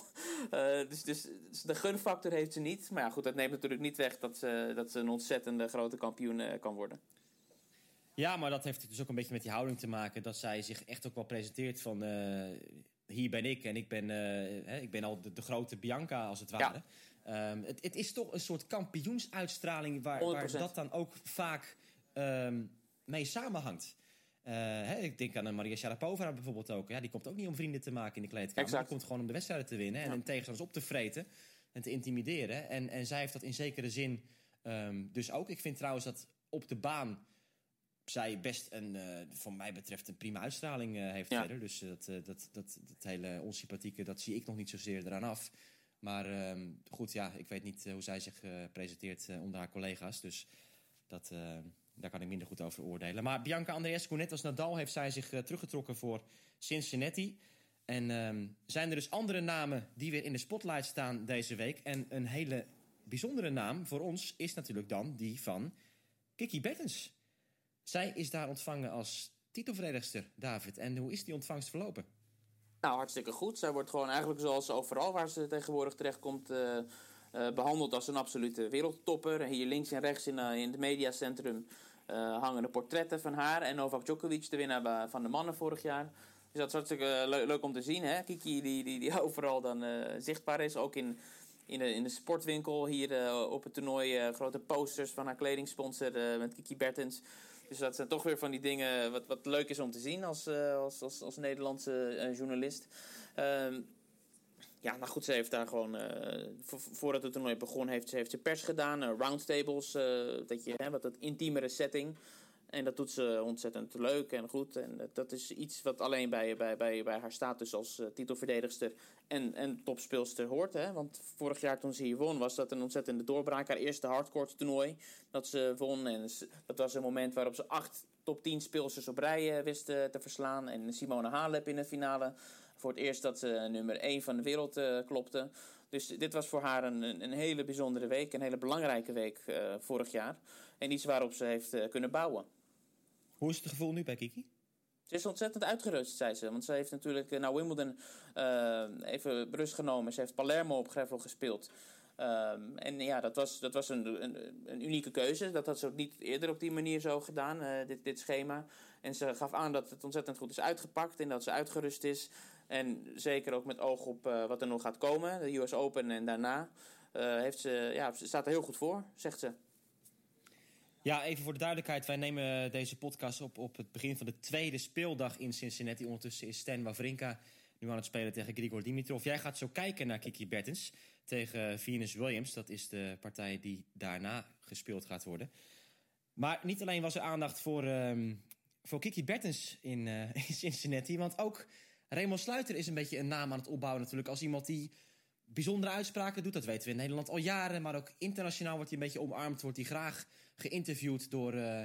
dus, dus, dus, de gunfactor heeft ze niet. Maar ja, goed, dat neemt natuurlijk niet weg dat ze, dat ze een ontzettende grote kampioen kan worden. Ja, maar dat heeft dus ook een beetje met die houding te maken. Dat zij zich echt ook wel presenteert van... Uh, hier ben ik en ik ben, uh, ik ben al de, de, grote Bianca, als het ware. Ja. Um, het, het, is toch een soort kampioensuitstraling... waar, waar dat dan ook vaak um, mee samenhangt. Uh, hè, ik denk aan Maria Sharapova bijvoorbeeld ook. Ja, die komt ook niet om vrienden te maken in de kleedkamer. Die komt gewoon om de wedstrijden te winnen... en Ja. de tegenstanders op te vreten en te intimideren. En, en zij heeft dat in zekere zin um, dus ook. Ik vind trouwens dat op de baan zij best een, uh, voor mij betreft, een prima uitstraling uh, heeft Ja. verder. Dus uh, dat, dat, dat, dat hele onsympathieke, dat zie ik nog niet zozeer eraan af. Maar ehm, goed, ja, ik weet niet eh, hoe zij zich eh, presenteert eh, onder haar collega's. Dus dat, eh, daar kan ik minder goed over oordelen. Maar Bianca Andreescu, net als Nadal, heeft zij zich eh, teruggetrokken voor Cincinnati. En ehm, zijn er dus andere namen die weer in de spotlight staan deze week. En een hele bijzondere naam voor ons is natuurlijk dan die van Kiki Bertens. Zij is daar ontvangen als titelverdedigster, David. En hoe is die ontvangst verlopen? Nou, hartstikke goed. Zij wordt gewoon eigenlijk zoals overal waar ze tegenwoordig terechtkomt... eh, behandeld als een absolute wereldtopper. Hier links en rechts in, eh, in het mediacentrum eh, hangen de portretten van haar. En Novak Djokovic, de winnaar van de mannen vorig jaar. Dus dat is hartstikke leu- leuk om te zien. Hè? Kiki die, die, die overal dan eh, zichtbaar is. Ook in, in, de, in de sportwinkel hier eh, op het toernooi. eh, grote posters van haar kledingsponsor eh, met Kiki Bertens. Dus dat zijn toch weer van die dingen wat, wat leuk is om te zien als, eh, als, als, als Nederlandse eh, journalist. Ja, nou goed, ze heeft daar gewoon, vo- voordat het toernooi begon, heeft ze, heeft ze pers gedaan, eh, roundtables, eh, dat je, hè, wat dat intiemere setting. En dat doet ze ontzettend leuk en goed. En dat is iets wat alleen bij, bij, bij, bij haar status als titelverdedigster en, en topspeelster hoort. Hè? Want vorig jaar toen ze hier won, was dat een ontzettende doorbraak. Haar eerste hardcourt toernooi dat ze won. En dat was een moment waarop ze acht top 10 speelsters op rij wist eh, te verslaan. En Simone Halep in de finale. Voor het eerst dat ze nummer 1 van de wereld eh, klopte. Dus dit was voor haar een, een hele bijzondere week. Een hele belangrijke week eh, vorig jaar. En iets waarop ze heeft eh, kunnen bouwen. Hoe is het gevoel nu bij Kiki? Ze is ontzettend uitgerust, zei ze. Want ze heeft natuurlijk eh, naar Wimbledon eh, even rust genomen. Ze heeft Palermo op gravel gespeeld. Ehm, en ja, dat was, dat was een, een, een, unieke keuze. Dat had ze ook niet eerder op die manier zo gedaan, uh, dit, dit schema. En ze gaf aan dat het ontzettend goed is uitgepakt en dat ze uitgerust is. En zeker ook met oog op uh, wat er nog gaat komen, de US Open en daarna. Uh, heeft ze, ja, ze staat er heel goed voor, zegt ze. Ja, even voor de duidelijkheid. Wij nemen deze podcast op op het begin van de tweede speeldag in Cincinnati. Ondertussen is Stan Wawrinka nu aan het spelen tegen Grigor Dimitrov. Jij gaat zo kijken naar Kiki Bertens tegen Venus Williams. Dat is de partij die daarna gespeeld gaat worden. Maar niet alleen was er aandacht voor, um, voor Kiki Bertens in, uh, in Cincinnati. Want ook Raymond Sluiter is een beetje een naam aan het opbouwen natuurlijk. Als iemand die bijzondere uitspraken doet. Dat weten we in Nederland al jaren. Maar ook internationaal wordt hij een beetje omarmd. Wordt hij graag geïnterviewd door, uh,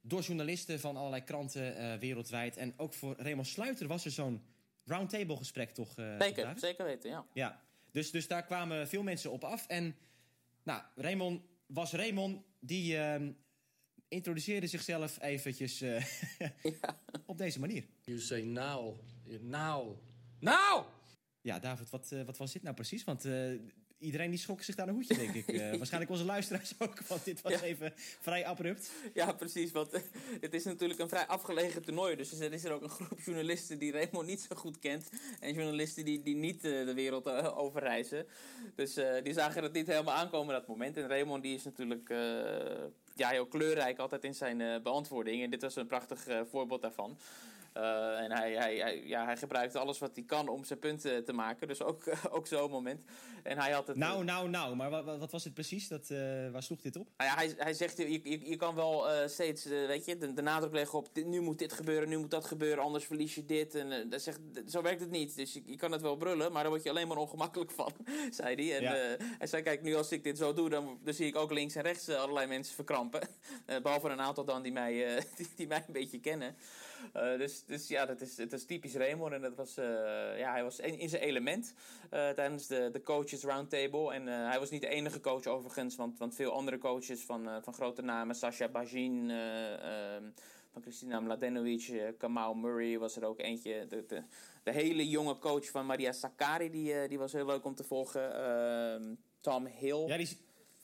door journalisten van allerlei kranten uh, wereldwijd. En ook voor Raymond Sluiter was er zo'n roundtable gesprek toch? Uh, zeker, toch zeker weten, ja. Ja, dus, dus daar kwamen veel mensen op af. En nou, Raymond was Raymond die uh, introduceerde zichzelf eventjes uh, ja. op deze manier. You say now, now, now! Ja, David, wat, uh, wat was dit nou precies? Want iedereen die schrok zich daar een hoedje, denk ik. Uh, waarschijnlijk onze luisteraars ook, want dit was ja. even vrij abrupt. Ja, precies, want het is natuurlijk een vrij afgelegen toernooi. Dus er is er ook een groep journalisten die Raymond niet zo goed kent. En journalisten die, die niet de wereld overreizen. Dus die zagen het niet helemaal aankomen dat moment. En Raymond die is natuurlijk ja, heel kleurrijk altijd in zijn beantwoording. En dit was een prachtig voorbeeld daarvan. Uh, en hij, hij, hij, ja, hij gebruikte alles wat hij kan om zijn punten te maken. Dus ook, ook zo'n moment. En hij had het, nou, nou, nou. Maar wat, wat was het precies? Dat, uh, waar sloeg dit op? Nou ja, hij, hij zegt, je, je, je kan wel uh, steeds weet je, de, de, nadruk leggen op... Nu moet dit gebeuren, nu moet dat gebeuren, anders verlies je dit. En dat zegt, zo werkt het niet. Dus je, je, kan het wel brullen, maar daar word je alleen maar ongemakkelijk van, zei hij. En ja. hij zei, kijk, nu als ik dit zo doe... dan, dan zie ik ook links en rechts allerlei mensen verkrampen. behalve een aantal dan die mij, die, die mij een beetje kennen. Uh, dus, dus ja, dat is, het is typisch Raymond. En dat was, uh, ja, hij was in, zijn element uh, tijdens de, de coaches roundtable. En hij was niet de enige coach overigens, want, want veel andere coaches van, van grote namen, Sasha Bajin, ehm, van Christina Mladenovic, Kamal Murray was er ook eentje. De, de, hele jonge coach van Maria Sakkari, die, die was heel leuk om te volgen. Ehm, Tom Hill. Ja, die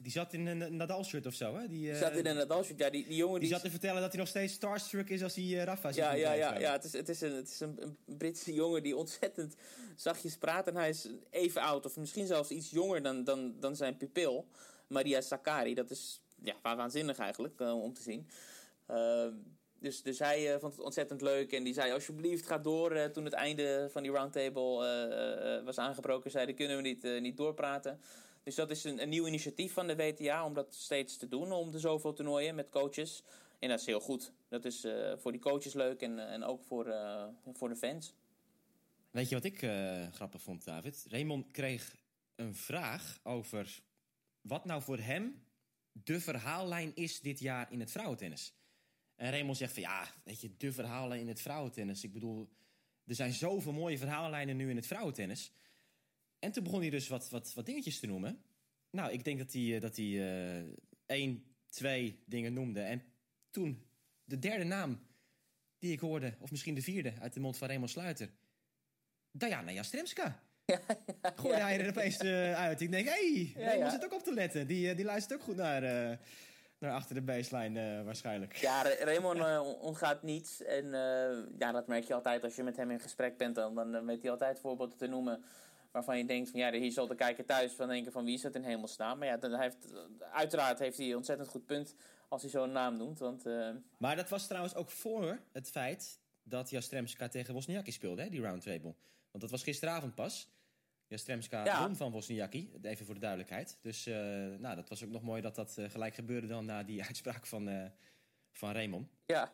die zat in een Nadal-shirt of zo, hè? Die, uh, zat in een Nadal-shirt, ja. Die, die jongen die, die zat te vertellen dat hij nog steeds starstruck is als hij uh, Rafa ziet. Ja, ja, ja, ja. Het is, het is, een, het is een, een, Britse jongen die ontzettend zachtjes praat. En hij is even oud, of misschien zelfs iets jonger dan, dan, dan zijn pupil. Maria Sakkari. Dat is ja, waanzinnig eigenlijk, uh, om te zien. dus, dus hij vond het ontzettend leuk. En die zei, alsjeblieft, ga door. toen het einde van die roundtable was aangebroken, zei kunnen we niet, niet doorpraten. Dus dat is een, nieuw initiatief van de WTA om dat steeds te doen, om de zoveel toernooien met coaches. En dat is heel goed. Dat is uh, voor die coaches leuk en, en ook voor, uh, voor de fans. Weet je wat ik grappig vond, David? Raymond kreeg een vraag over wat nou voor hem de verhaallijn is dit jaar in het vrouwentennis. En Raymond zegt van ja, weet je, de verhaallijn in het vrouwentennis. Ik bedoel, er zijn zoveel mooie verhaallijnen nu in het vrouwentennis. En toen begon hij dus wat, wat, wat dingetjes te noemen. Nou, ik denk dat hij, dat hij uh, één, twee dingen noemde. En toen de derde naam die ik hoorde, of misschien de vierde uit de mond van Raymond Sluiter. Diana Jastremska. Ja, ja, Gooi hij er opeens uh, uit. Ik denk, hé, hey, ja, zit ook op te letten. Die, die luistert ook goed naar, uh, naar achter de baseline uh, waarschijnlijk. Ja, Raymond ontgaat niets. En ja, dat merk je altijd als je met hem in gesprek bent. Dan, dan weet hij altijd voorbeelden te noemen waarvan je denkt van ja, hier zal de kijker thuis van denken van wie is dat in hemelsnaam. Maar ja, dan heeft, uiteraard heeft hij een ontzettend goed punt als hij zo'n naam noemt. Want, uh... Maar dat was trouwens ook voor het feit dat Jastremska tegen Wozniacki speelde, hè, die roundtable. Want dat was gisteravond pas. Jastremska ja. won van Wozniacki, even voor de duidelijkheid. Dus uh, nou, dat was ook nog mooi dat dat uh, gelijk gebeurde dan na die uitspraak van, van Raymond. Ja.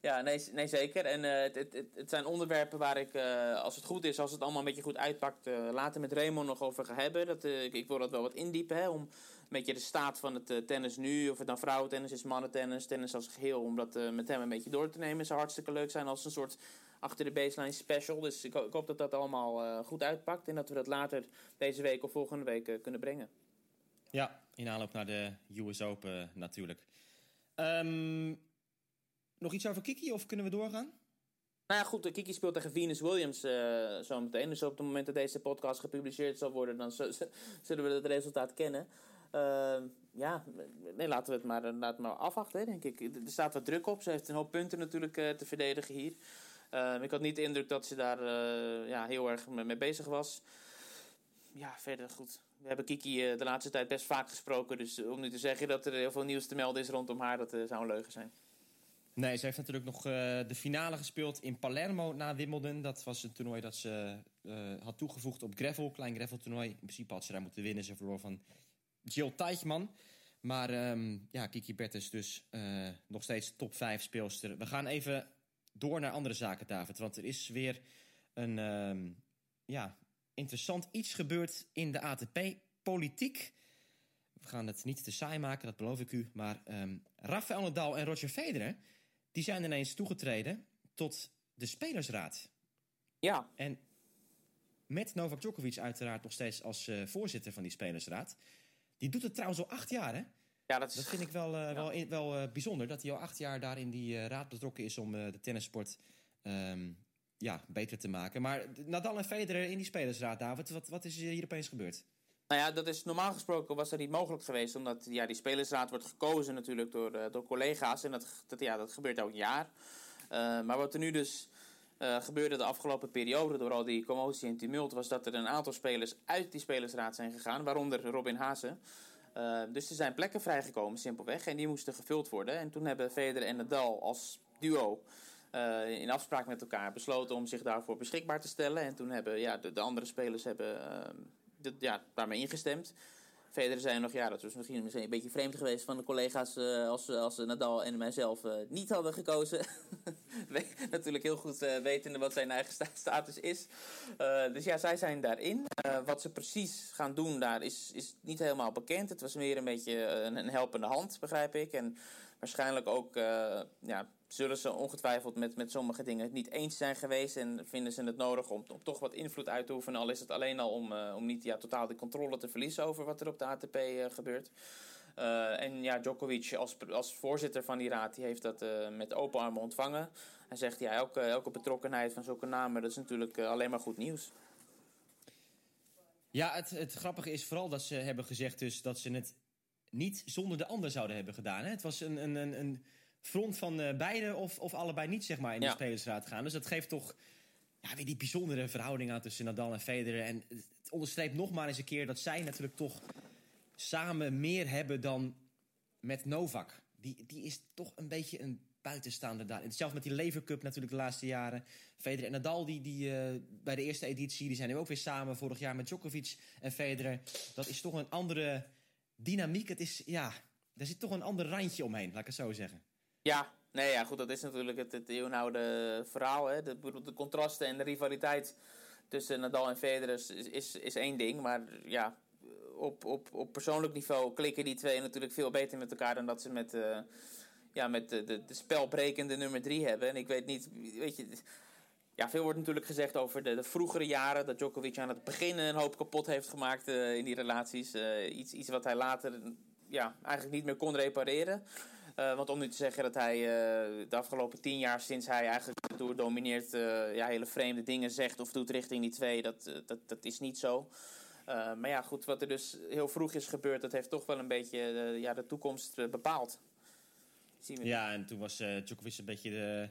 Ja, nee, nee zeker. En uh, het, het, het, zijn onderwerpen waar ik, uh, als het goed is, als het allemaal een beetje goed uitpakt, uh, later met Raymond nog over ga hebben. Dat, ik, ik, wil dat wel wat indiepen, hè, om een beetje de staat van het tennis nu, of het nou vrouwentennis is, mannentennis, tennis als geheel, om dat met hem een beetje door te nemen. zou hartstikke leuk zijn als een soort achter de baseline special. Dus ik, hoop dat dat allemaal goed uitpakt en dat we dat later deze week of volgende week kunnen brengen. Ja, in aanloop naar de US Open natuurlijk. Um, nog iets over Kiki of kunnen we doorgaan? Nou ja, goed, Kiki speelt tegen Venus Williams uh, zo meteen. Dus op het moment dat deze podcast gepubliceerd zal worden, dan zullen we het resultaat kennen. Uh, ja, nee, laten we het maar, laten we maar afwachten, denk ik. Er staat wat druk op. Ze heeft een hoop punten natuurlijk uh, te verdedigen hier. Uh, ik had niet de indruk dat ze daar ja, heel erg mee bezig was. Ja, verder goed. We hebben Kiki de laatste tijd best vaak gesproken. Dus om nu te zeggen dat er heel veel nieuws te melden is rondom haar, dat zou een leugen zijn. Nee, ze heeft natuurlijk nog uh, de finale gespeeld in Palermo na Wimbledon. Dat was een toernooi dat ze uh, had toegevoegd op gravel, klein gravel toernooi. In principe had ze daar moeten winnen. Ze verloor van Jill Teichman. Maar um, ja, Kiki Bertens dus uh, nog steeds top 5 speelster. We gaan even door naar andere zaken, David. Want er is weer een um, ja, interessant iets gebeurd in de ATP-politiek. We gaan het niet te saai maken, dat beloof ik u. Maar um, Rafael Nadal en Roger Federer die zijn ineens toegetreden tot de Spelersraad. Ja. En met Novak Djokovic uiteraard nog steeds als uh, voorzitter van die Spelersraad. Die doet het trouwens al acht jaar, hè? Ja, dat, is... dat vind ik wel, uh, ja. wel, in, wel uh, bijzonder. Dat hij al acht jaar daar in die raad betrokken is om de tennissport um, ja, beter te maken. Maar Nadal en Federer in die Spelersraad, David, wat, wat is hier opeens gebeurd? Nou ja, dat is normaal gesproken was dat niet mogelijk geweest. Omdat ja, die spelersraad wordt gekozen natuurlijk door, uh, door collega's. En dat, dat, ja, dat gebeurt elk jaar. Uh, maar wat er nu dus uh, gebeurde de afgelopen periode door al die commotie en tumult... was dat er een aantal spelers uit die spelersraad zijn gegaan. Waaronder Robin Haase. dus er zijn plekken vrijgekomen, simpelweg. En die moesten gevuld worden. En toen hebben Federer en Nadal als duo... in afspraak met elkaar besloten om zich daarvoor beschikbaar te stellen. En toen hebben ja, de, de andere spelers hebben dat, ja, daarmee ingestemd. Federer zei nog, ja, dat was misschien, een beetje vreemd geweest van de collega's uh, als, als Nadal en mijzelf uh, niet hadden gekozen. Natuurlijk heel goed uh, wetende wat zijn eigen sta status is. dus ja, zij zijn daarin. wat ze precies gaan doen daar is, is niet helemaal bekend. Het was meer een beetje een, een helpende hand, begrijp ik. En waarschijnlijk ook ja, zullen ze ongetwijfeld met, met sommige dingen het niet eens zijn geweest. En vinden ze het nodig om, toch wat invloed uit te oefenen. Al is het alleen al om, uh, om niet ja, totaal de controle te verliezen over wat er op de ATP uh, gebeurt. Uh, en ja, Djokovic als, als voorzitter van die raad die heeft dat met open armen ontvangen. Hij zegt ja, elke, elke betrokkenheid van zulke namen dat is natuurlijk alleen maar goed nieuws. Ja, het, het grappige is vooral dat ze hebben gezegd dus dat ze het niet zonder de ander zouden hebben gedaan. Hè? Het was een, een, een, een front van uh, beide of, of allebei niet zeg maar, in de ja. spelersraad gaan. Dus dat geeft toch ja, weer die bijzondere verhouding aan tussen Nadal en Federer. En het onderstreept nog maar eens een keer dat zij natuurlijk toch samen meer hebben dan met Novak. Die, die is toch een beetje een buitenstaander daar. Zelfs met die Lever Cup natuurlijk de laatste jaren. Federer en Nadal die, die, uh, bij de eerste editie die zijn nu ook weer samen. Vorig jaar met Djokovic en Federer. Dat is toch een andere dynamiek. Het is, ja, er zit toch een ander randje omheen, laat ik het zo zeggen. Ja, nee, ja, goed, dat is natuurlijk het, het eeuwenoude verhaal. Hè. De, contrasten en de rivaliteit tussen Nadal en Federer is, is, één ding. Maar ja, op, op, op persoonlijk niveau klikken die twee natuurlijk veel beter met elkaar... dan dat ze met, uh, ja, met de, de, de spelbrekende nummer drie hebben. En ik weet niet, weet je... Ja, veel wordt natuurlijk gezegd over de, de, vroegere jaren. Dat Djokovic aan het begin een hoop kapot heeft gemaakt uh, in die relaties. Iets, iets wat hij later ja, eigenlijk niet meer kon repareren. Uh, want om nu te zeggen dat hij uh, de afgelopen tien jaar, sinds hij eigenlijk de Tour domineert, uh, ja, hele vreemde dingen zegt of doet richting die twee, dat, dat, dat is niet zo. maar ja, goed, wat er dus heel vroeg is gebeurd, dat heeft toch wel een beetje ja, de toekomst bepaald. Zien we ja, en toen was Djokovic een beetje de,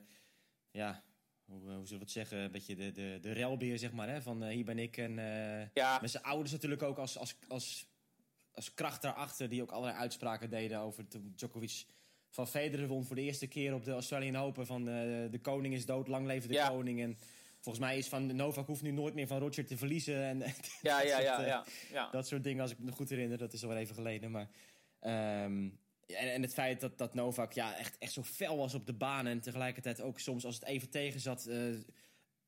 ja, hoe, hoe zullen we het zeggen, een beetje de, de, de relbeer, zeg maar, hè? van hier ben ik. En ja. met zijn ouders natuurlijk ook als, als, als, als kracht daarachter, die ook allerlei uitspraken deden over Djokovic van Federer won voor de eerste keer op de Australian Open. Van uh, de koning is dood, lang leven de ja. koning. En volgens mij is van Novak hoeft nu nooit meer van Roger te verliezen. En, ja, ja, soort, ja, ja, ja, Dat soort dingen, als ik me goed herinner, dat is al wel even geleden. Maar, um, en, en, het feit dat, dat Novak ja, echt, echt zo fel was op de baan. En tegelijkertijd ook soms als het even tegen zat... Uh,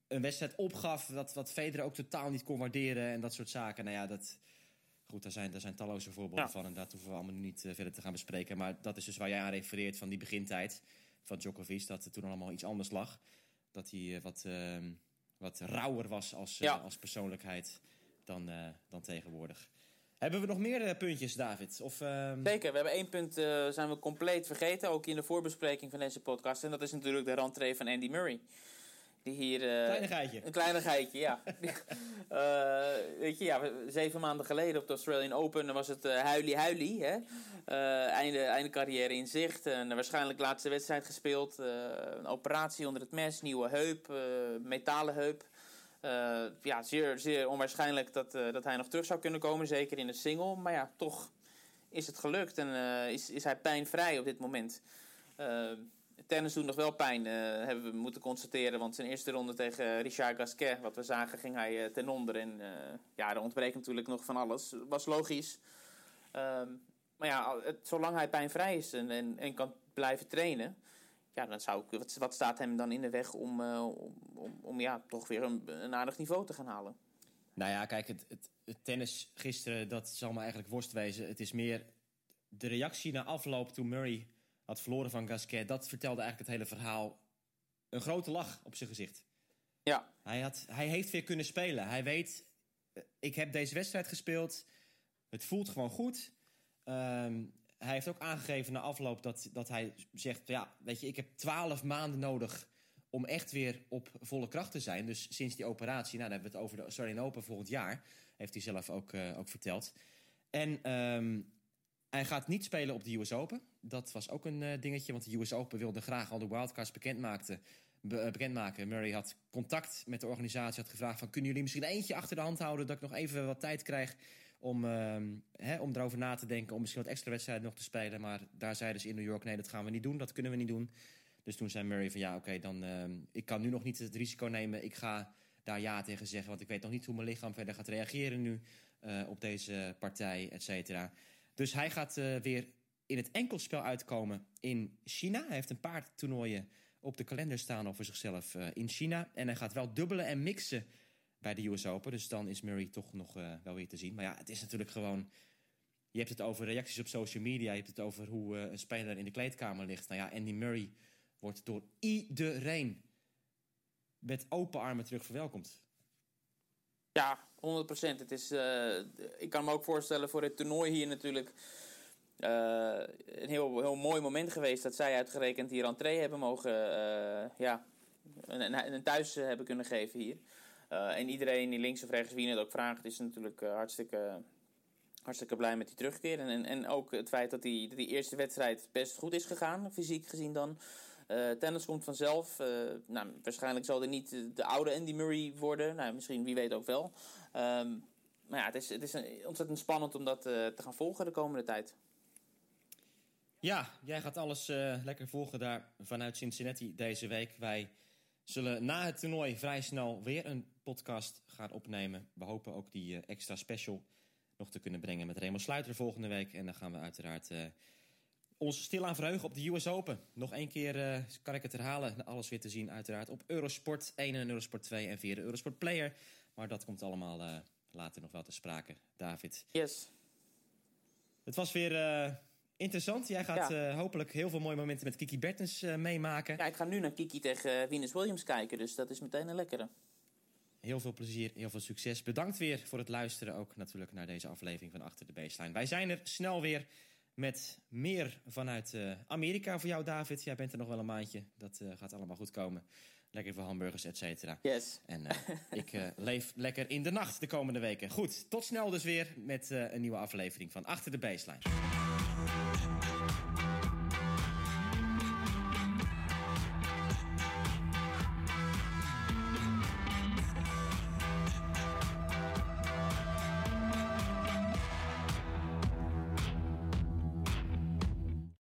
een wedstrijd opgaf, dat, wat Federer ook totaal niet kon waarderen. En dat soort zaken. Nou ja, dat... Goed, daar zijn, daar zijn talloze voorbeelden Ja. van. En dat hoeven we allemaal niet uh, verder te gaan bespreken. Maar dat is dus waar jij aan refereert van die begintijd van Djokovic. Dat het toen allemaal iets anders lag. Dat hij uh, wat, uh, wat rauwer was als, Ja. als persoonlijkheid dan, eh, dan tegenwoordig. Hebben we nog meer eh, puntjes, David? Of, ehm, Zeker, we hebben één punt eh, zijn we compleet vergeten, ook in de voorbespreking van deze podcast. En dat is natuurlijk de rentree van Andy Murray. Die hier... eh, Kleinigheidje. Een kleinigheidje, ja. Eh, weet je, ja, zeven maanden geleden op de Australian Open was het eh huilie huilie. Hè? Einde, einde carrière in zicht. En waarschijnlijk laatste wedstrijd gespeeld. Een operatie onder het mes, nieuwe heup, metalen heup. Ja, zeer, zeer onwaarschijnlijk dat, dat hij nog terug zou kunnen komen. Zeker in de single. Maar ja, toch is het gelukt. En is, is hij pijnvrij op dit moment. Tennis doet nog wel pijn, eh, hebben we moeten constateren. Want zijn eerste ronde tegen Richard Gasquet, wat we zagen, ging hij eh, ten onder. En eh, ja, er ontbreekt natuurlijk nog van alles. Was logisch. Ehm, maar ja, zolang hij pijnvrij is en, en, en kan blijven trainen... Ja, dan zou ik, wat, wat staat hem dan in de weg om, om, om, om ja, toch weer een, een aardig niveau te gaan halen? Nou ja, kijk, het, het, het tennis gisteren, dat zal me eigenlijk worst wezen. Het is meer de reactie na afloop toen Murray had verloren van Gasquet. Dat vertelde eigenlijk het hele verhaal. Een grote lach op zijn gezicht. Ja, Hij, had, hij heeft weer kunnen spelen. Hij weet, eh, ik heb deze wedstrijd gespeeld. Het voelt gewoon goed. Ehm, hij heeft ook aangegeven na afloop dat, dat hij zegt... ja, weet je, ik heb twaalf maanden nodig om echt weer op volle kracht te zijn. Dus sinds die operatie, nou, dan hebben we het over de Australian Open volgend jaar... heeft hij zelf ook, eh, ook verteld. En ehm, hij gaat niet spelen op de US Open. Dat was ook een eh, dingetje, want de US Open wilde graag al de wildcards eh, bekendmaken. Murray had contact met de organisatie, had gevraagd van... kunnen jullie misschien eentje achter de hand houden... dat ik nog even wat tijd krijg om, ehm, hè, om erover na te denken... om misschien wat extra wedstrijden nog te spelen. Maar daar zeiden ze in New York, nee, dat gaan we niet doen. Dat kunnen we niet doen. Dus toen zei Murray van ja, oké, dan... ehm, ik kan nu nog niet het risico nemen. Ik ga daar ja tegen zeggen, want ik weet nog niet hoe mijn lichaam verder gaat reageren nu... eh, op deze partij, et cetera. Dus hij gaat eh, weer in het enkelspel uitkomen in China. Hij heeft een paar toernooien op de kalender staan over zichzelf eh, in China. En hij gaat wel dubbelen en mixen bij de US Open. Dus dan is Murray toch nog eh, wel weer te zien. Maar ja, het is natuurlijk gewoon... Je hebt het over reacties op social media. Je hebt het over hoe een speler in de kleedkamer ligt. Nou ja, Andy Murray wordt door iedereen met open armen terug verwelkomd. Ja, 100% Het is, eh, ik kan me ook voorstellen voor het toernooi hier natuurlijk. eh, een heel, heel mooi moment geweest dat zij uitgerekend hier entree hebben mogen. eh, ja, een, een, thuis hebben kunnen geven hier. En iedereen die links of rechts wie het ook vraagt, is natuurlijk hartstikke, hartstikke blij met die terugkeer. En, en, en ook het feit dat die, die eerste wedstrijd best goed is gegaan, fysiek gezien dan. Eh, tennis komt vanzelf. Eh, nou, waarschijnlijk zal er niet de, de oude Andy Murray worden. Nou, misschien, wie weet ook wel. Ehm, maar ja, het is, het is ontzettend spannend om dat eh, te gaan volgen de komende tijd. Ja, jij gaat alles eh, lekker volgen daar vanuit Cincinnati deze week. Wij zullen na het toernooi vrij snel weer een podcast gaan opnemen. We hopen ook die eh, extra special nog te kunnen brengen met Remo Sluiter volgende week. En dan gaan we uiteraard eh, ons stilaan verheugen op de US Open. Nog één keer eh, kan ik het herhalen. Alles weer te zien uiteraard op Eurosport 1 en Eurosport 2 en via de Eurosport Player. Maar dat komt allemaal eh, later nog wel te sprake, David. Yes. Het was weer eh, interessant. Jij gaat Ja. hopelijk heel veel mooie momenten met Kiki Bertens meemaken. Ja, ik ga nu naar Kiki tegen Venus Williams kijken, dus dat is meteen een lekkere. Heel veel plezier, heel veel succes. Bedankt weer voor het luisteren ook natuurlijk naar deze aflevering van Achter de Baseline. Wij zijn er snel weer met meer vanuit eh, Amerika voor jou, David. Jij bent er nog wel een maandje. Dat eh, gaat allemaal goed komen. Lekker voor hamburgers, et cetera. Yes. En eh, ik leef lekker in de nacht de komende weken. Goed, tot snel dus weer met een nieuwe aflevering van Achter de Baseline.